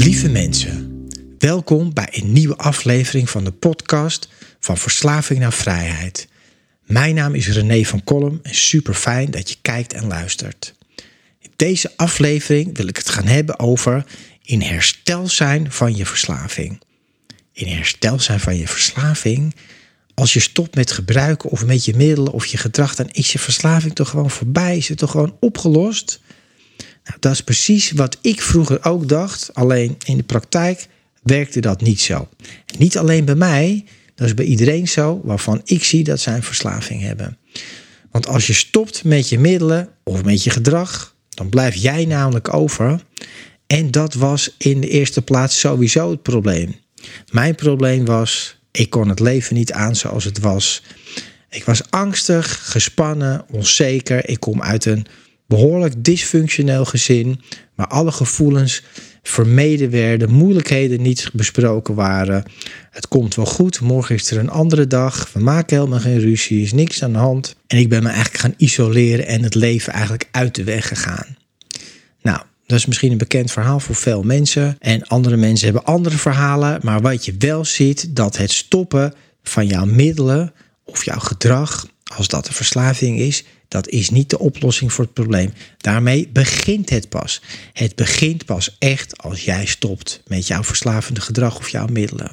Lieve mensen, welkom bij een nieuwe aflevering van de podcast van Verslaving naar Vrijheid. Mijn naam is René van Kolm en super fijn dat je kijkt en luistert. In deze aflevering wil ik het gaan hebben over in herstel zijn van je verslaving. In herstel zijn van je verslaving, als je stopt met gebruiken of met je middelen of je gedrag, dan is je verslaving toch gewoon voorbij, is het toch gewoon opgelost. Dat is precies wat ik vroeger ook dacht, alleen in de praktijk werkte dat niet zo. niet alleen bij mij, dat is bij iedereen zo waarvan ik zie dat zij een verslaving hebben. Want als je stopt met je middelen of met je gedrag, dan blijf jij namelijk over. En dat was in de eerste plaats sowieso het probleem. Mijn probleem was, ik kon het leven niet aan zoals het was. Ik was angstig, gespannen, onzeker. Ik kom uit een behoorlijk dysfunctioneel gezin, waar alle gevoelens vermeden werden, moeilijkheden niet besproken waren. Het komt wel goed, morgen is er een andere dag, we maken helemaal geen ruzie, is niks aan de hand. En ik ben me eigenlijk gaan isoleren en het leven eigenlijk uit de weg gegaan. Nou, dat is misschien een bekend verhaal voor veel mensen. En andere mensen hebben andere verhalen. Maar wat je wel ziet, dat het stoppen van jouw middelen of jouw gedrag, als dat een verslaving is, dat is niet de oplossing voor het probleem. Daarmee begint het pas. Het begint pas echt als jij stopt met jouw verslavende gedrag of jouw middelen.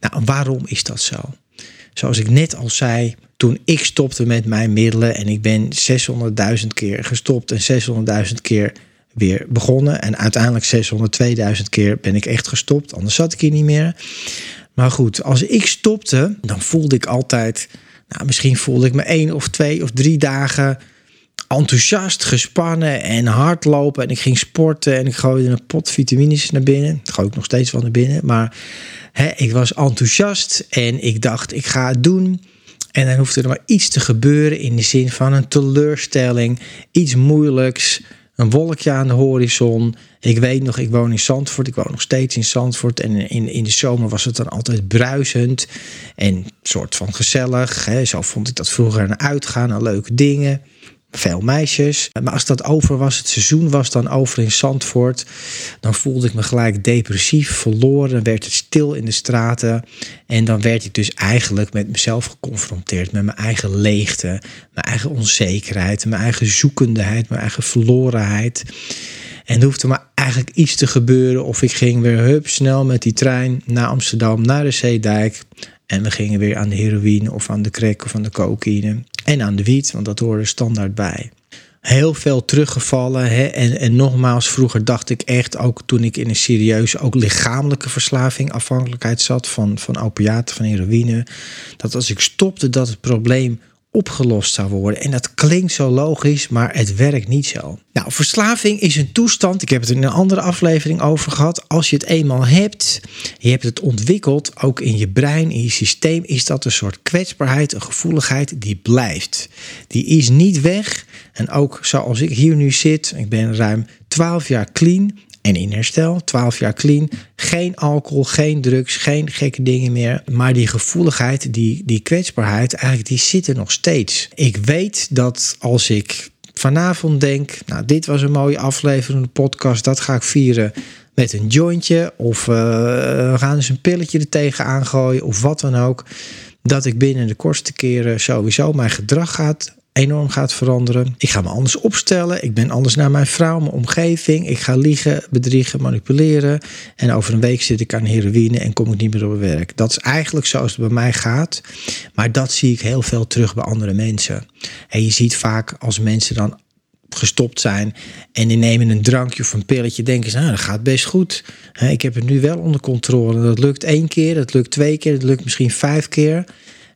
Nou, waarom is dat zo? Zoals ik net al zei, toen ik stopte met mijn middelen en ik ben 600.000 keer gestopt en 600.000 keer weer begonnen. En uiteindelijk 602.000 keer ben ik echt gestopt, anders zat ik hier niet meer. Maar goed, als ik stopte, dan voelde ik altijd nou, misschien voelde ik me één of twee of drie dagen enthousiast, gespannen en hardlopen. En ik ging sporten en ik gooide een pot vitamines naar binnen. Dat ik nog steeds van naar binnen. Maar hè, ik was enthousiast en ik dacht, ik ga het doen. En dan hoefde er maar iets te gebeuren in de zin van een teleurstelling, iets moeilijks een wolkje aan de horizon. Ik weet nog, ik woon in Zandvoort. Ik woon nog steeds in Zandvoort. En in, in de zomer was het dan altijd bruisend. En soort van gezellig. Hè. Zo vond ik dat vroeger een uitgaan aan leuke dingen veel meisjes. Maar als dat over was, het seizoen was dan over in Zandvoort, dan voelde ik me gelijk depressief, verloren, werd het stil in de straten. En dan werd ik dus eigenlijk met mezelf geconfronteerd, met mijn eigen leegte, mijn eigen onzekerheid, mijn eigen zoekendheid, mijn eigen verlorenheid. En er hoefde maar eigenlijk iets te gebeuren of ik ging weer hup snel met die trein naar Amsterdam, naar de Zeedijk. En we gingen weer aan de heroïne of aan de crack of aan de cocaïne. En aan de wiet, want dat hoorde standaard bij. Heel veel teruggevallen. Hè? En, en nogmaals, vroeger dacht ik echt, ook toen ik in een serieuze, ook lichamelijke verslaving, afhankelijkheid zat van, van opiaten, van heroïne. Dat als ik stopte, dat het probleem opgelost zou worden. En dat klinkt zo logisch, maar het werkt niet zo. Nou, verslaving is een toestand, ik heb het in een andere aflevering over gehad. Als je het eenmaal hebt, je hebt het ontwikkeld, ook in je brein, in je systeem, is dat een soort kwetsbaarheid, een gevoeligheid die blijft. Die is niet weg. En ook zoals ik hier nu zit, ik ben ruim 12 jaar clean en in herstel. 12 jaar clean. Geen alcohol, geen drugs, geen gekke dingen meer. Maar die gevoeligheid, die, die kwetsbaarheid, eigenlijk die zit er nog steeds. Ik weet dat als ik vanavond denk, nou dit was een mooie aflevering, een podcast, dat ga ik vieren met een jointje. Of uh, we gaan eens een pilletje er tegenaan gooien of wat dan ook. Dat ik binnen de kortste keren sowieso mijn gedrag gaat enorm gaat veranderen. Ik ga me anders opstellen. Ik ben anders naar mijn vrouw, mijn omgeving. Ik ga liegen, bedriegen, manipuleren. En over een week zit ik aan heroïne en kom ik niet meer op mijn werk. Dat is eigenlijk zoals het bij mij gaat. Maar dat zie ik heel veel terug bij andere mensen. En je ziet vaak als mensen dan gestopt zijn en die nemen een drankje of een pilletje, denken ze, nou, dat gaat best goed. Ik heb het nu wel onder controle. Dat lukt één keer, dat lukt twee keer, dat lukt misschien vijf keer.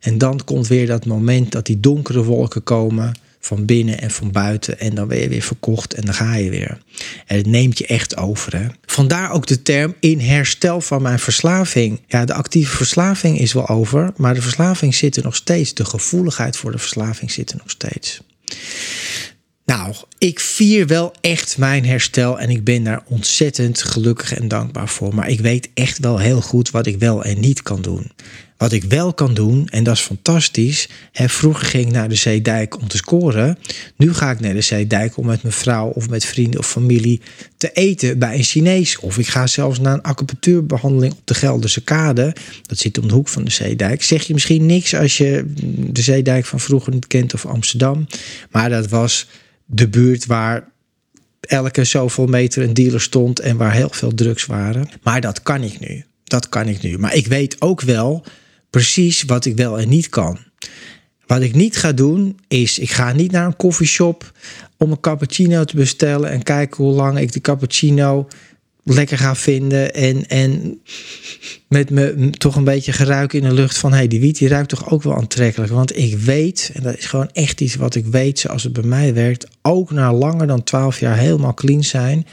En dan komt weer dat moment dat die donkere wolken komen van binnen en van buiten. En dan ben je weer verkocht en dan ga je weer. En het neemt je echt over. Hè? Vandaar ook de term in herstel van mijn verslaving. Ja, de actieve verslaving is wel over, maar de verslaving zit er nog steeds. De gevoeligheid voor de verslaving zit er nog steeds. Nou, ik vier wel echt mijn herstel en ik ben daar ontzettend gelukkig en dankbaar voor. Maar ik weet echt wel heel goed wat ik wel en niet kan doen. Wat ik wel kan doen, en dat is fantastisch. Vroeger ging ik naar de Zeedijk om te scoren. Nu ga ik naar de Zeedijk om met mijn vrouw of met vrienden of familie te eten bij een Chinees. Of ik ga zelfs naar een acupunctuurbehandeling op de Gelderse Kade. Dat zit om de hoek van de Zeedijk. Zeg je misschien niks als je de Zeedijk van vroeger niet kent of Amsterdam. Maar dat was de buurt waar elke zoveel meter een dealer stond en waar heel veel drugs waren. Maar dat kan ik nu. Dat kan ik nu. Maar ik weet ook wel precies wat ik wel en niet kan. Wat ik niet ga doen is, ik ga niet naar een koffieshop om een cappuccino te bestellen en kijken hoe lang ik de cappuccino lekker ga vinden. En, en met me toch een beetje geruik in de lucht van... hey, die wiet die ruikt toch ook wel aantrekkelijk. Want ik weet, en dat is gewoon echt iets wat ik weet zoals het bij mij werkt... ook na langer dan 12 jaar helemaal clean zijn...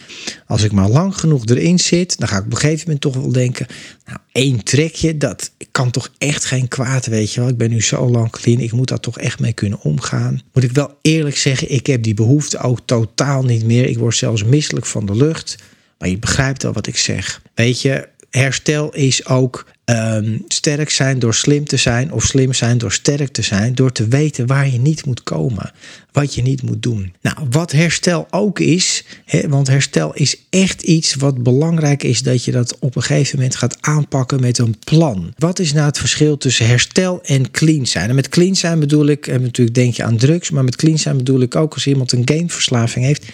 als ik maar lang genoeg erin zit... dan ga ik op een gegeven moment toch wel denken... nou, één trekje, dat kan toch echt geen kwaad, weet je wel. Ik ben nu zo lang clean, ik moet daar toch echt mee kunnen omgaan. Moet ik wel eerlijk zeggen, ik heb die behoefte ook totaal niet meer. Ik word zelfs misselijk van de lucht... Maar je begrijpt wel wat ik zeg. Weet je, herstel is ook um, sterk zijn door slim te zijn, of slim zijn door sterk te zijn, door te weten waar je niet moet komen, wat je niet moet doen. Nou, wat herstel ook is, want herstel is echt iets wat belangrijk is dat je dat op een gegeven moment gaat aanpakken met een plan. Wat is nou het verschil tussen herstel en clean zijn? En met clean zijn bedoel ik, en natuurlijk denk je aan drugs, maar met clean zijn bedoel ik ook als iemand een gameverslaving heeft,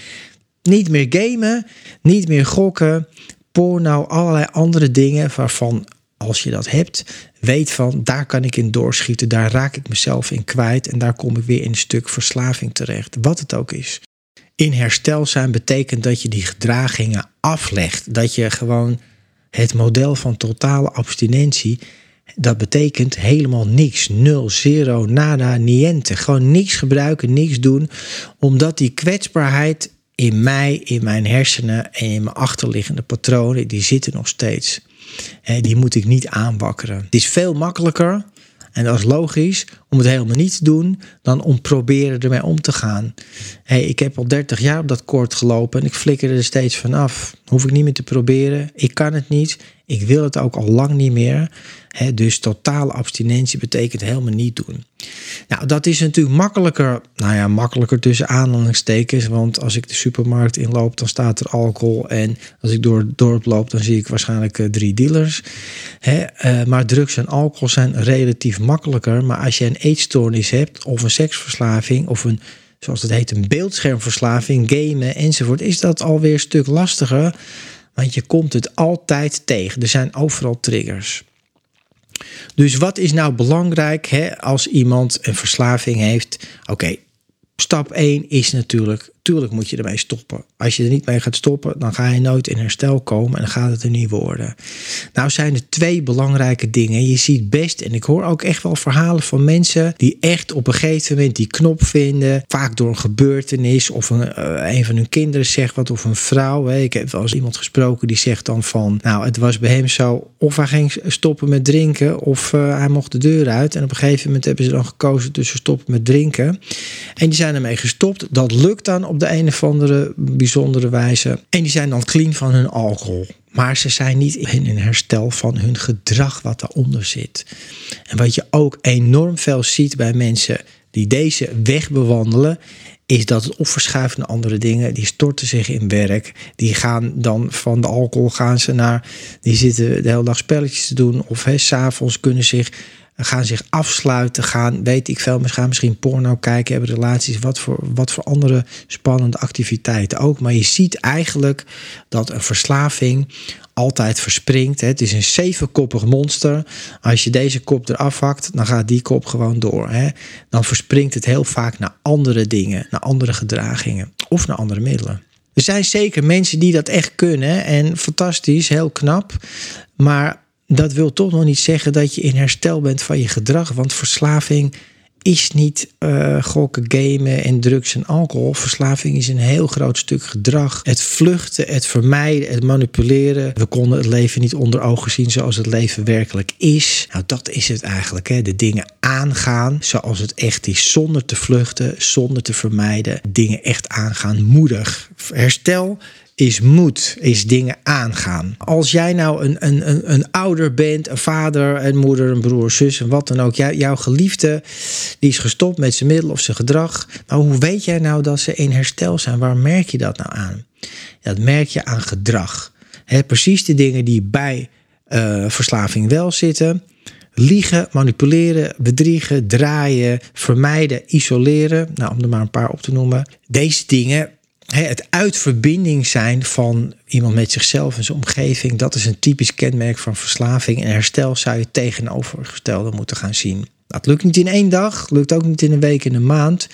niet meer gamen, niet meer gokken, porno, allerlei andere dingen waarvan als je dat hebt, weet van daar kan ik in doorschieten, daar raak ik mezelf in kwijt en daar kom ik weer in een stuk verslaving terecht, wat het ook is. In herstel zijn betekent dat je die gedragingen aflegt, dat je gewoon het model van totale abstinentie, dat betekent helemaal niks, nul, zero, nada, niente, gewoon niks gebruiken, niks doen, omdat die kwetsbaarheid in mij, in mijn hersenen en in mijn achterliggende patronen, die zitten nog steeds. Die moet ik niet aanwakkeren. Het is veel makkelijker, en dat is logisch, om het helemaal niet te doen, dan om proberen ermee om te gaan. Hey, ik heb al 30 jaar op dat koord gelopen en ik flikker er steeds vanaf. Hoef ik niet meer te proberen. Ik kan het niet. Ik wil het ook al lang niet meer. dus totale abstinentie betekent helemaal niet doen. Nou, dat is natuurlijk makkelijker, nou ja, makkelijker tussen aanhalingstekens. Want als ik de supermarkt inloop, dan staat er alcohol. En als ik door het dorp loop, dan zie ik waarschijnlijk uh, drie dealers. uh, maar drugs en alcohol zijn relatief makkelijker. Maar als je een eetstoornis hebt, of een seksverslaving, of een, zoals het heet, een beeldschermverslaving, gamen enzovoort, is dat alweer een stuk lastiger. Want je komt het altijd tegen. Er zijn overal triggers. Dus wat is nou belangrijk hè, als iemand een verslaving heeft? Oké, stap 1 is natuurlijk Tuurlijk moet je ermee stoppen. Als je er niet mee gaat stoppen, dan ga je nooit in herstel komen en dan gaat het er niet worden. Nou zijn er twee belangrijke dingen. Je ziet best, en ik hoor ook echt wel verhalen van mensen die echt op een gegeven moment die knop vinden. Vaak door een gebeurtenis of een, uh, een van hun kinderen zegt wat of een vrouw. Ik heb wel eens iemand gesproken die zegt dan van, nou het was bij hem zo of hij ging stoppen met drinken of uh, hij mocht de deur uit. En op een gegeven moment hebben ze dan gekozen tussen stoppen met drinken. En die zijn ermee gestopt. Dat lukt dan op de een of andere bijzondere wijze. En die zijn dan clean van hun alcohol. Maar ze zijn niet in een herstel van hun gedrag wat daaronder zit. En wat je ook enorm veel ziet bij mensen die deze weg bewandelen, is dat het of naar andere dingen. Die storten zich in werk. Die gaan dan van de alcohol gaan ze naar. Die zitten de hele dag spelletjes te doen. Of s'avonds kunnen zich gaan zich afsluiten, gaan, weet ik veel, gaan misschien porno kijken, hebben relaties, wat voor, wat voor andere spannende activiteiten ook. Maar je ziet eigenlijk dat een verslaving altijd verspringt. Het is een zevenkoppig monster. Als je deze kop eraf hakt, dan gaat die kop gewoon door. Dan verspringt het heel vaak naar andere dingen, naar andere gedragingen of naar andere middelen. Er zijn zeker mensen die dat echt kunnen en fantastisch, heel knap. Maar dat wil toch nog niet zeggen dat je in herstel bent van je gedrag. Want verslaving is niet uh, gokken, gamen en drugs en alcohol. Verslaving is een heel groot stuk gedrag. Het vluchten, het vermijden, het manipuleren. We konden het leven niet onder ogen zien zoals het leven werkelijk is. Nou, dat is het eigenlijk. Hè? De dingen aangaan zoals het echt is. Zonder te vluchten, zonder te vermijden. Dingen echt aangaan. Moedig. Herstel is moed, is dingen aangaan. Als jij nou een, een, een, een ouder bent, een vader, een moeder, een broer, zus en wat dan ook, jou, jouw geliefde die is gestopt met zijn middel of zijn gedrag. Maar hoe weet jij nou dat ze in herstel zijn? Waar merk je dat nou aan? dat merk je aan gedrag. precies de dingen die bij uh, verslaving wel zitten. Liegen, manipuleren, bedriegen, draaien, vermijden, isoleren. Nou, om er maar een paar op te noemen. Deze dingen het uitverbinding zijn van iemand met zichzelf en zijn omgeving, dat is een typisch kenmerk van verslaving. En herstel zou je tegenovergestelde moeten gaan zien. Dat lukt niet in één dag, lukt ook niet in een week, in een maand.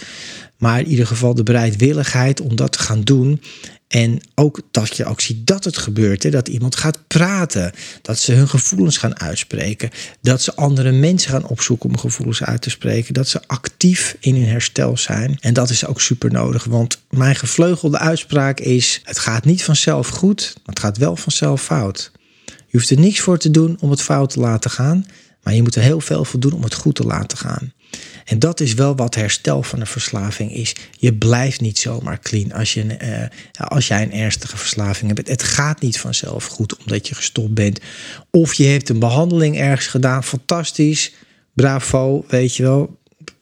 Maar in ieder geval de bereidwilligheid om dat te gaan doen. En ook dat je ook ziet dat het gebeurt. Hè? Dat iemand gaat praten. Dat ze hun gevoelens gaan uitspreken. Dat ze andere mensen gaan opzoeken om gevoelens uit te spreken. Dat ze actief in hun herstel zijn. En dat is ook super nodig. Want mijn gevleugelde uitspraak is: het gaat niet vanzelf goed, het gaat wel vanzelf fout. Je hoeft er niks voor te doen om het fout te laten gaan. Maar je moet er heel veel voor doen om het goed te laten gaan. En dat is wel wat herstel van een verslaving is. Je blijft niet zomaar clean als, je, uh, als jij een ernstige verslaving hebt. Het gaat niet vanzelf goed omdat je gestopt bent. Of je hebt een behandeling ergens gedaan, fantastisch, bravo, weet je wel,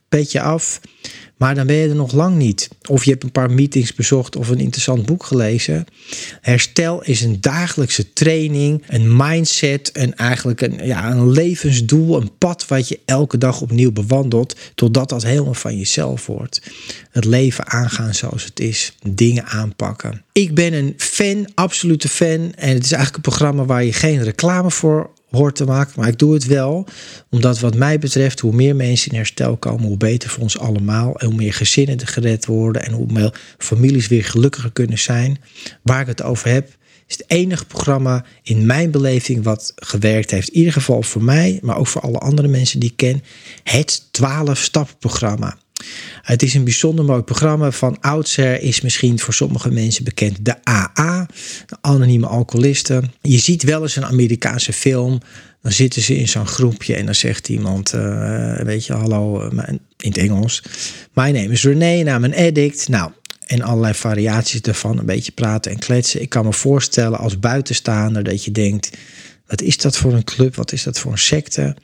petje af. Maar dan ben je er nog lang niet. Of je hebt een paar meetings bezocht of een interessant boek gelezen. Herstel is een dagelijkse training, een mindset en eigenlijk een, ja, een levensdoel, een pad wat je elke dag opnieuw bewandelt, totdat dat helemaal van jezelf wordt. Het leven aangaan zoals het is, dingen aanpakken. Ik ben een fan, absolute fan. En het is eigenlijk een programma waar je geen reclame voor hoort te maken. Maar ik doe het wel, omdat wat mij betreft, hoe meer mensen in herstel komen, hoe beter voor ons allemaal. En hoe meer gezinnen er gered worden en hoe meer families weer gelukkiger kunnen zijn. Waar ik het over heb, is het enige programma in mijn beleving wat gewerkt heeft. In ieder geval voor mij, maar ook voor alle andere mensen die ik ken. Het 12-stappenprogramma. Het is een bijzonder mooi programma. Van oudsher is misschien voor sommige mensen bekend de AA, de anonieme alcoholisten. Je ziet wel eens een Amerikaanse film. Dan zitten ze in zo'n groepje en dan zegt iemand, uh, weet je, hallo, uh, in het Engels. My name is René, I'm een addict. Nou, en allerlei variaties ervan, een beetje praten en kletsen. Ik kan me voorstellen als buitenstaander dat je denkt, wat is dat voor een club? Wat is dat voor een secte?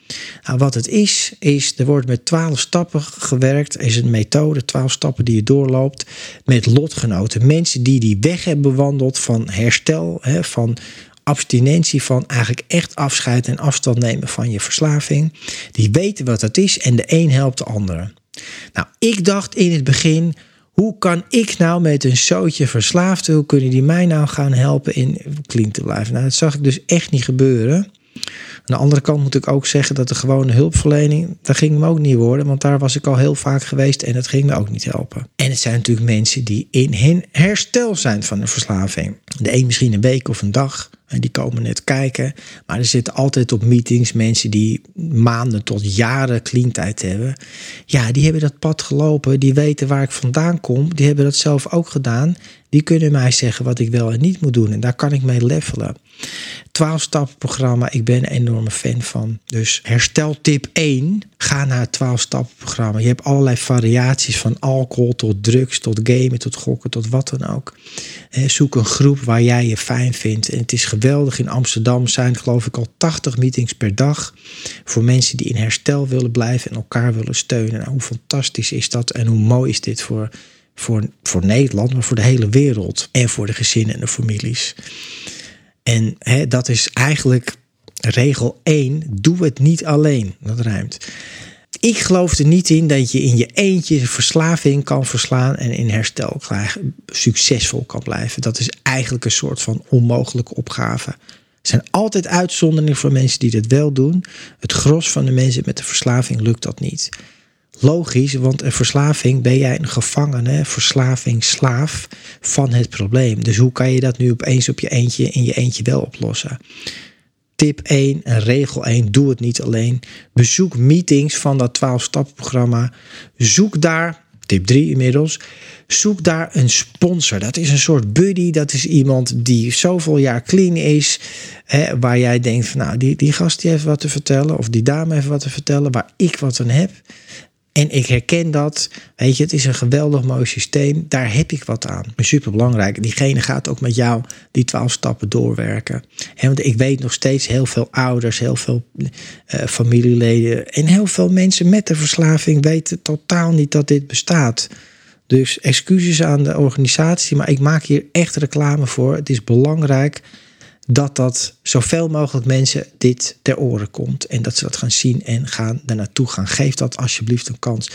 Nou, wat het is, is er wordt met twaalf stappen gewerkt. Er is een methode, twaalf stappen die je doorloopt met lotgenoten. Mensen die die weg hebben bewandeld van herstel, hè, van abstinentie, van eigenlijk echt afscheid en afstand nemen van je verslaving. Die weten wat dat is en de een helpt de andere. Nou, ik dacht in het begin hoe kan ik nou met een zootje verslaafde, hoe kunnen die mij nou gaan helpen in clean te blijven? Nou, dat zag ik dus echt niet gebeuren. Aan de andere kant moet ik ook zeggen dat de gewone hulpverlening, dat ging me ook niet worden, want daar was ik al heel vaak geweest en dat ging me ook niet helpen. En het zijn natuurlijk mensen die in hun herstel zijn van een verslaving. De een misschien een week of een dag, en die komen net kijken. Maar er zitten altijd op meetings mensen die maanden tot jaren cleantijd hebben. Ja, die hebben dat pad gelopen. Die weten waar ik vandaan kom. Die hebben dat zelf ook gedaan. Die kunnen mij zeggen wat ik wel en niet moet doen. En daar kan ik mee levelen. 12 stappen programma, ik ben een enorme fan van. Dus hersteltip 1, ga naar het 12 stappen programma. Je hebt allerlei variaties van alcohol tot drugs, tot gamen, tot gokken, tot wat dan ook. Zoek een groep waar jij je fijn vindt. En het is geweldig. In Amsterdam zijn geloof ik al 80 meetings per dag. Voor mensen die in herstel willen blijven en elkaar willen steunen. Nou, hoe fantastisch is dat en hoe mooi is dit voor voor, voor Nederland, maar voor de hele wereld. En voor de gezinnen en de families. En hè, dat is eigenlijk regel 1. Doe het niet alleen. Dat ruimt. Ik geloof er niet in dat je in je eentje verslaving kan verslaan en in herstel succesvol kan blijven. Dat is eigenlijk een soort van onmogelijke opgave. Er zijn altijd uitzonderingen voor mensen die dat wel doen. Het gros van de mensen met de verslaving lukt dat niet. Logisch, want een verslaving ben jij een gevangene, verslaving, slaaf van het probleem. Dus hoe kan je dat nu opeens op je eentje in je eentje wel oplossen? Tip 1 en regel 1, doe het niet alleen. Bezoek meetings van dat 12-stappenprogramma. Zoek daar, tip 3 inmiddels, zoek daar een sponsor. Dat is een soort buddy, dat is iemand die zoveel jaar clean is. Hè, waar jij denkt van nou, die, die gast die heeft wat te vertellen. Of die dame heeft wat te vertellen, waar ik wat aan heb. En ik herken dat. Weet je, het is een geweldig mooi systeem. Daar heb ik wat aan. Super belangrijk. Diegene gaat ook met jou die twaalf stappen doorwerken. En want ik weet nog steeds heel veel ouders, heel veel uh, familieleden en heel veel mensen met de verslaving weten totaal niet dat dit bestaat. Dus excuses aan de organisatie, maar ik maak hier echt reclame voor. Het is belangrijk dat dat zoveel mogelijk mensen dit ter oren komt. En dat ze dat gaan zien en gaan daar naartoe gaan. Geef dat alsjeblieft een kans.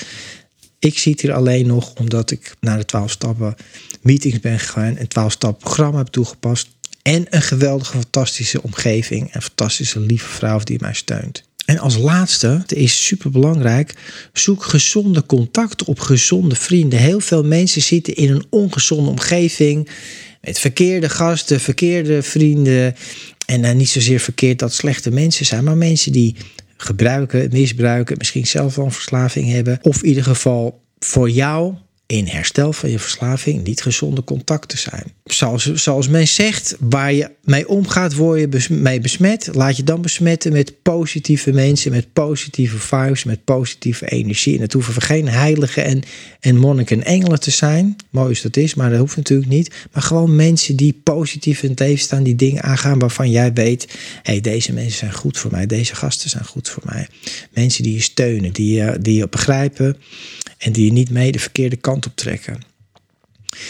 Ik zie het hier alleen nog omdat ik naar de 12 stappen meetings ben gegaan. Een 12 stappen programma heb toegepast. En een geweldige, fantastische omgeving. Een fantastische, lieve vrouw die mij steunt. En als laatste, het is super belangrijk, zoek gezonde contacten op gezonde vrienden. Heel veel mensen zitten in een ongezonde omgeving met verkeerde gasten, verkeerde vrienden. En uh, niet zozeer verkeerd dat slechte mensen zijn, maar mensen die gebruiken, misbruiken, misschien zelf wel een verslaving hebben. Of in ieder geval voor jou in herstel van je verslaving niet gezonde contacten zijn. Zoals, zoals men zegt, waar je mee omgaat, word je mee besmet. Laat je dan besmetten met positieve mensen, met positieve vibes, met positieve energie. En het hoeven geen heiligen en, en monniken en engelen te zijn. Mooi als dat is, maar dat hoeft natuurlijk niet. Maar gewoon mensen die positief in het leven staan, die dingen aangaan waarvan jij weet: hey, deze mensen zijn goed voor mij, deze gasten zijn goed voor mij. Mensen die je steunen, die je, die je begrijpen en die je niet mee de verkeerde kant op trekken.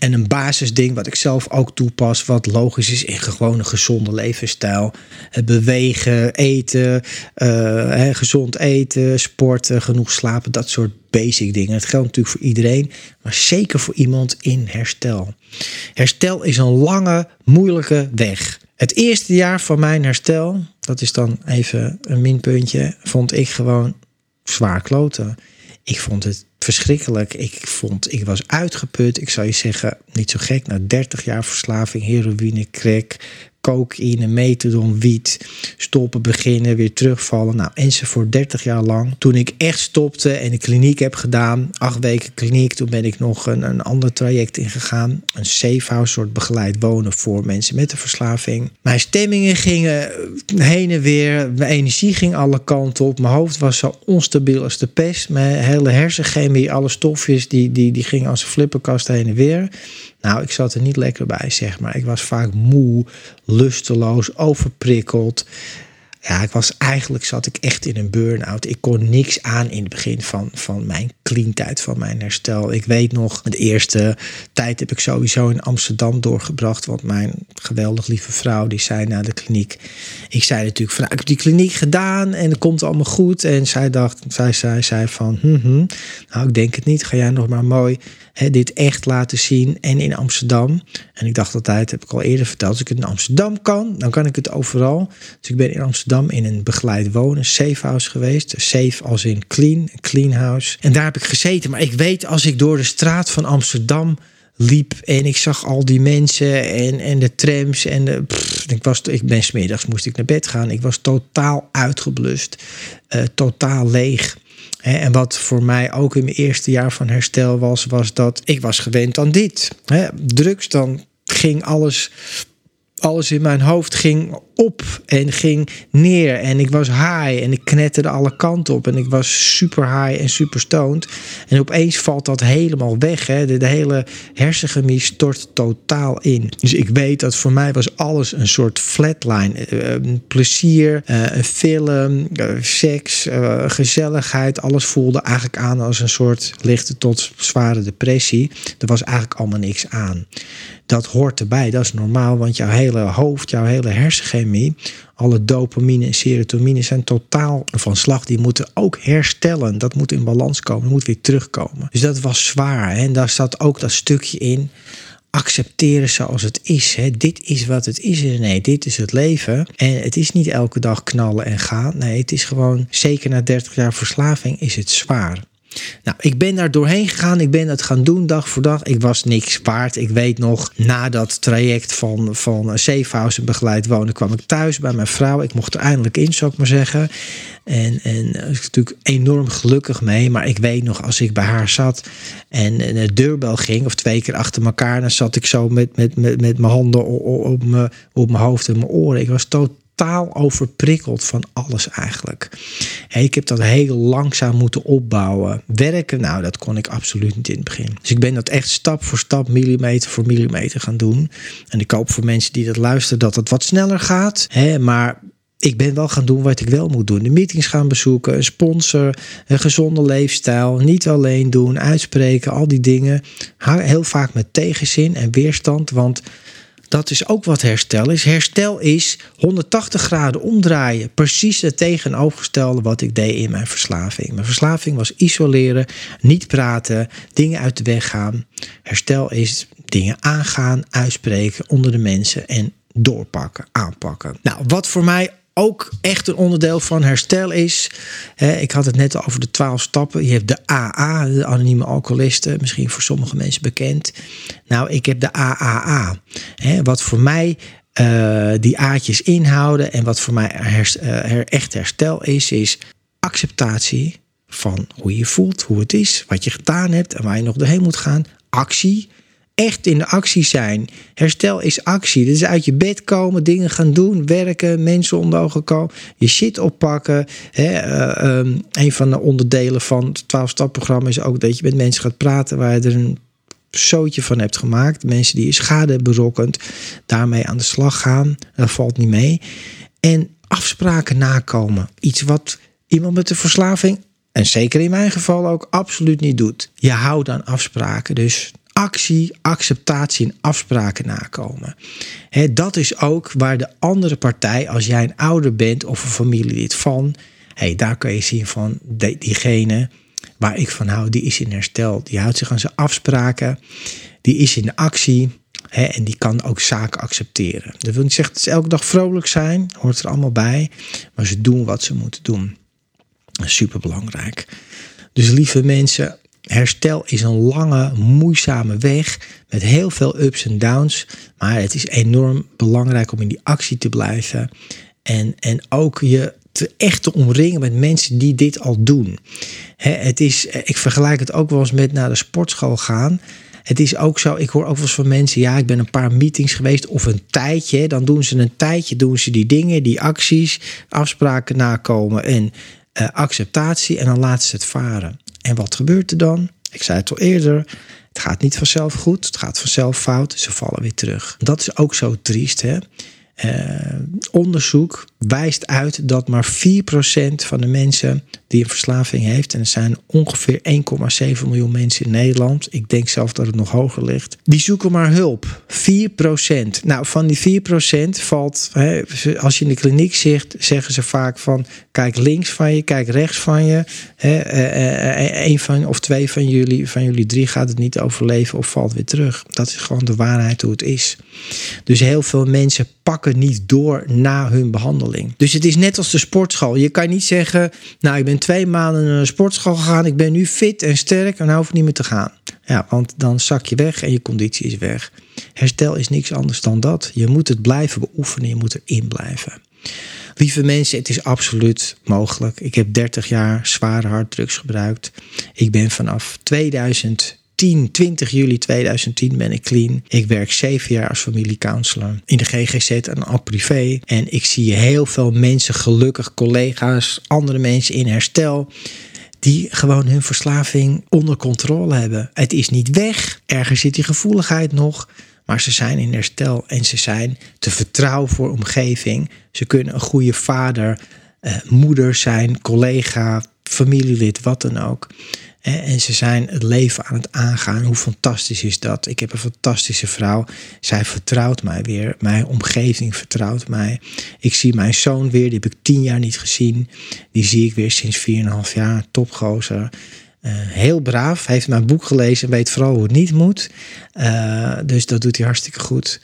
En een basisding wat ik zelf ook toepas, wat logisch is in gewoon een gezonde levensstijl. Het bewegen, eten, uh, gezond eten, sporten, genoeg slapen, dat soort basic dingen. Het geldt natuurlijk voor iedereen, maar zeker voor iemand in herstel. Herstel is een lange, moeilijke weg. Het eerste jaar van mijn herstel, dat is dan even een minpuntje, vond ik gewoon zwaar kloten. Ik vond het verschrikkelijk. Ik vond, ik was uitgeput. Ik zou je zeggen, niet zo gek. Na 30 jaar verslaving, heroïne, crack, cocaïne, methadon, wiet, stoppen, beginnen, weer terugvallen. Nou, enzovoort 30 jaar lang. Toen ik echt stopte en de kliniek heb gedaan, acht weken kliniek, toen ben ik nog een, een ander traject ingegaan. Een safe house, soort begeleid wonen voor mensen met een verslaving. Mijn stemmingen gingen heen en weer, mijn energie ging alle kanten op. Mijn hoofd was zo onstabiel als de pest. Mijn hele hersenchemie, alle stofjes, die, die, die gingen als een flipperkast heen en weer. Nou, ik zat er niet lekker bij, zeg maar. Ik was vaak moe, lusteloos, overprikkeld. Ja, ik was eigenlijk zat ik echt in een burn-out. Ik kon niks aan in het begin van, van mijn clean tijd, van mijn herstel. Ik weet nog, de eerste tijd heb ik sowieso in Amsterdam doorgebracht. Want mijn geweldig lieve vrouw, die zei na de kliniek. Ik zei natuurlijk van, nou, ik heb die kliniek gedaan en het komt allemaal goed. En zij dacht, zij zei, van, hm, hm, nou ik denk het niet. Ga jij nog maar mooi dit echt laten zien. En in Amsterdam. En ik dacht altijd, heb ik al eerder verteld, als ik het in Amsterdam kan, dan kan ik het overal. Dus ik ben in Amsterdam in een begeleid wonen, safe house geweest. Safe als in clean, clean house. En daar heb ik gezeten. Maar ik weet, als ik door de straat van Amsterdam liep en ik zag al die mensen en, en de trams en ik, was, ik ben smiddags moest ik naar bed gaan. Ik was totaal uitgeblust, uh, totaal leeg. En wat voor mij ook in mijn eerste jaar van herstel was, was dat ik was gewend aan dit. Drugs, dan ging alles, alles in mijn hoofd ging op en ging neer. En ik was high en ik knetterde alle kanten op. En ik was super high en super stoned. En opeens valt dat helemaal weg. Hè. De, hele hersenchemie stort totaal in. Dus ik weet dat voor mij was alles een soort flatline. Uh, plezier, uh, een film, seks, gezelligheid. Alles voelde eigenlijk aan als een soort lichte tot zware depressie. Er was eigenlijk allemaal niks aan. Dat hoort erbij, dat is normaal, want jouw hele hoofd, jouw hele hersenchemie, alle dopamine en serotonine zijn totaal van slag. Die moeten ook herstellen. Dat moet in balans komen, dat moet weer terugkomen. Dus dat was zwaar. En daar zat ook dat stukje in accepteren zoals het is. Hè. Dit is wat het is. Nee, dit is het leven. En het is niet elke dag knallen en gaan. Nee, het is gewoon, zeker na 30 jaar verslaving, is het zwaar. Nou, ik ben daar doorheen gegaan. Ik ben het gaan doen dag voor dag. Ik was niks waard. Ik weet nog, na dat traject van, van Safehouse en begeleid wonen, kwam ik thuis bij mijn vrouw. Ik mocht er eindelijk in, zou ik maar zeggen. En, en daar was ik natuurlijk enorm gelukkig mee. Maar ik weet nog, als ik bij haar zat en de deurbel ging, of twee keer achter elkaar, dan zat ik zo met, met, met, met mijn handen op, op, mijn, op mijn hoofd en mijn oren. Ik was totaal totaal overprikkeld van alles eigenlijk. ik heb dat heel langzaam moeten opbouwen. Werken, nou, dat kon ik absoluut niet in het begin. Dus ik ben dat echt stap voor stap, millimeter voor millimeter gaan doen. En ik hoop voor mensen die dat luisteren dat het wat sneller gaat. maar ik ben wel gaan doen wat ik wel moet doen. De meetings gaan bezoeken, een sponsor, een gezonde leefstijl, niet alleen doen, uitspreken, al die dingen. Heel vaak met tegenzin en weerstand, want dat is ook wat herstel is. Herstel is 180 graden omdraaien. Precies het tegenovergestelde wat ik deed in mijn verslaving. Mijn verslaving was isoleren, niet praten, dingen uit de weg gaan. Herstel is dingen aangaan, uitspreken onder de mensen en doorpakken, aanpakken. Nou, wat voor mij ook echt een onderdeel van herstel is. ik had het net over de twaalf stappen. Je hebt de AA, de anonieme alcoholisten, misschien voor sommige mensen bekend. Nou, ik heb de AAA. wat voor mij uh, die A'tjes inhouden en wat voor mij uh, echt herstel is, is acceptatie van hoe je voelt, hoe het is, wat je gedaan hebt en waar je nog doorheen moet gaan. Actie echt in de actie zijn. Herstel is actie. Dus uit je bed komen, dingen gaan doen, werken, mensen onder ogen komen, je shit oppakken. Hè, uh, um, een van de onderdelen van het 12-stap-programma is ook dat je met mensen gaat praten waar je er een zootje van hebt gemaakt. Mensen die je schade berokkend, daarmee aan de slag gaan. Dat valt niet mee. En afspraken nakomen. Iets wat iemand met de verslaving en zeker in mijn geval ook absoluut niet doet. Je houdt aan afspraken. Dus actie, acceptatie en afspraken nakomen. dat is ook waar de andere partij, als jij een ouder bent of een familielid van, hey, daar kun je zien van diegene waar ik van hou, die is in herstel. Die houdt zich aan zijn afspraken, die is in actie. en die kan ook zaken accepteren. Dat wil niet zeggen dat ze elke dag vrolijk zijn, hoort er allemaal bij. Maar ze doen wat ze moeten doen. Super belangrijk. Dus lieve mensen, Herstel is een lange, moeizame weg met heel veel ups en downs. Maar het is enorm belangrijk om in die actie te blijven. En, en ook je te echt te omringen met mensen die dit al doen. het is, ik vergelijk het ook wel eens met naar de sportschool gaan. Het is ook zo, ik hoor ook wel eens van mensen, ja, ik ben een paar meetings geweest of een tijdje. Dan doen ze een tijdje, doen ze die dingen, die acties, afspraken nakomen en uh, acceptatie en dan laten ze het varen. En wat gebeurt er dan? Ik zei het al eerder. Het gaat niet vanzelf goed, het gaat vanzelf fout, ze vallen weer terug. Dat is ook zo triest. Hè? Uh, onderzoek wijst uit dat maar 4% van de mensen die een verslaving heeft, en er zijn ongeveer 1,7 miljoen mensen in Nederland, ik denk zelf dat het nog hoger ligt, die zoeken maar hulp. 4%. Nou, van die 4% valt, hè, als je in de kliniek zit, zeggen ze vaak van, kijk links van je, kijk rechts van je. Hè, een eh, van of twee van jullie, van jullie drie gaat het niet overleven of valt weer terug. Dat is gewoon de waarheid hoe het is. Dus heel veel mensen pakken niet door na hun behandeling. Dus het is net als de sportschool. Je kan niet zeggen, nou ik ben twee maanden naar een sportschool gegaan, ik ben nu fit en sterk en hoef niet meer te gaan. Ja, want dan zak je weg en je conditie is weg. Herstel is niks anders dan dat. Je moet het blijven beoefenen, je moet erin blijven. Lieve mensen, het is absoluut mogelijk. Ik heb 30 jaar zware harddrugs gebruikt. Ik ben vanaf 2000 2010, 20 juli 2010 ben ik clean. Ik werk zeven jaar als familiecounselor in de GGZ en ook privé. En ik zie heel veel mensen, gelukkig collega's, andere mensen in herstel die gewoon hun verslaving onder controle hebben. Het is niet weg. Ergens zit die gevoeligheid nog. Maar ze zijn in herstel en ze zijn te vertrouwen voor omgeving. Ze kunnen een goede vader, eh, moeder zijn, collega, familielid, wat dan ook. En ze zijn het leven aan het aangaan. Hoe fantastisch is dat? Ik heb een fantastische vrouw. Zij vertrouwt mij weer. Mijn omgeving vertrouwt mij. Ik zie mijn zoon weer. Die heb ik tien jaar niet gezien. Die zie ik weer sinds 4,5 jaar. Topgozer. Uh, heel braaf. Heeft mijn boek gelezen. Weet vooral hoe het niet moet. Uh, dus dat doet hij hartstikke goed.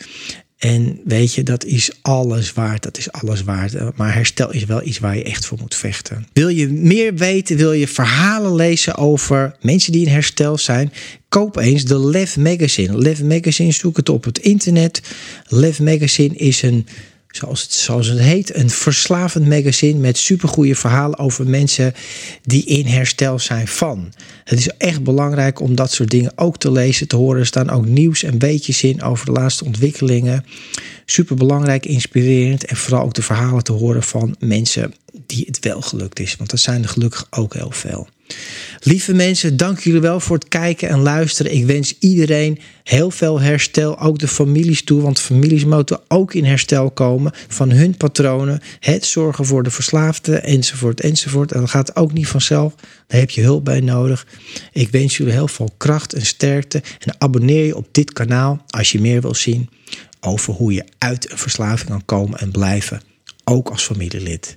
En weet je, dat is alles waard. Dat is alles waard. Maar herstel is wel iets waar je echt voor moet vechten. Wil je meer weten? Wil je verhalen lezen over mensen die in herstel zijn? Koop eens de Lev Magazine. Lev Magazine, zoek het op het internet. Lev Magazine is een zoals het, zoals het heet, een verslavend magazine met supergoeie verhalen over mensen die in herstel zijn van. Het is echt belangrijk om dat soort dingen ook te lezen, te horen. Er staan ook nieuws en beetjes in over de laatste ontwikkelingen. Super belangrijk, inspirerend en vooral ook de verhalen te horen van mensen die het wel gelukt is. Want dat zijn er gelukkig ook heel veel. Lieve mensen, dank jullie wel voor het kijken en luisteren. Ik wens iedereen heel veel herstel, ook de families toe, want families moeten ook in herstel komen van hun patronen. Het zorgen voor de verslaafden, enzovoort, enzovoort. En dat gaat ook niet vanzelf. Daar heb je hulp bij nodig. Ik wens jullie heel veel kracht en sterkte. En abonneer je op dit kanaal als je meer wil zien over hoe je uit een verslaving kan komen en blijven, ook als familielid.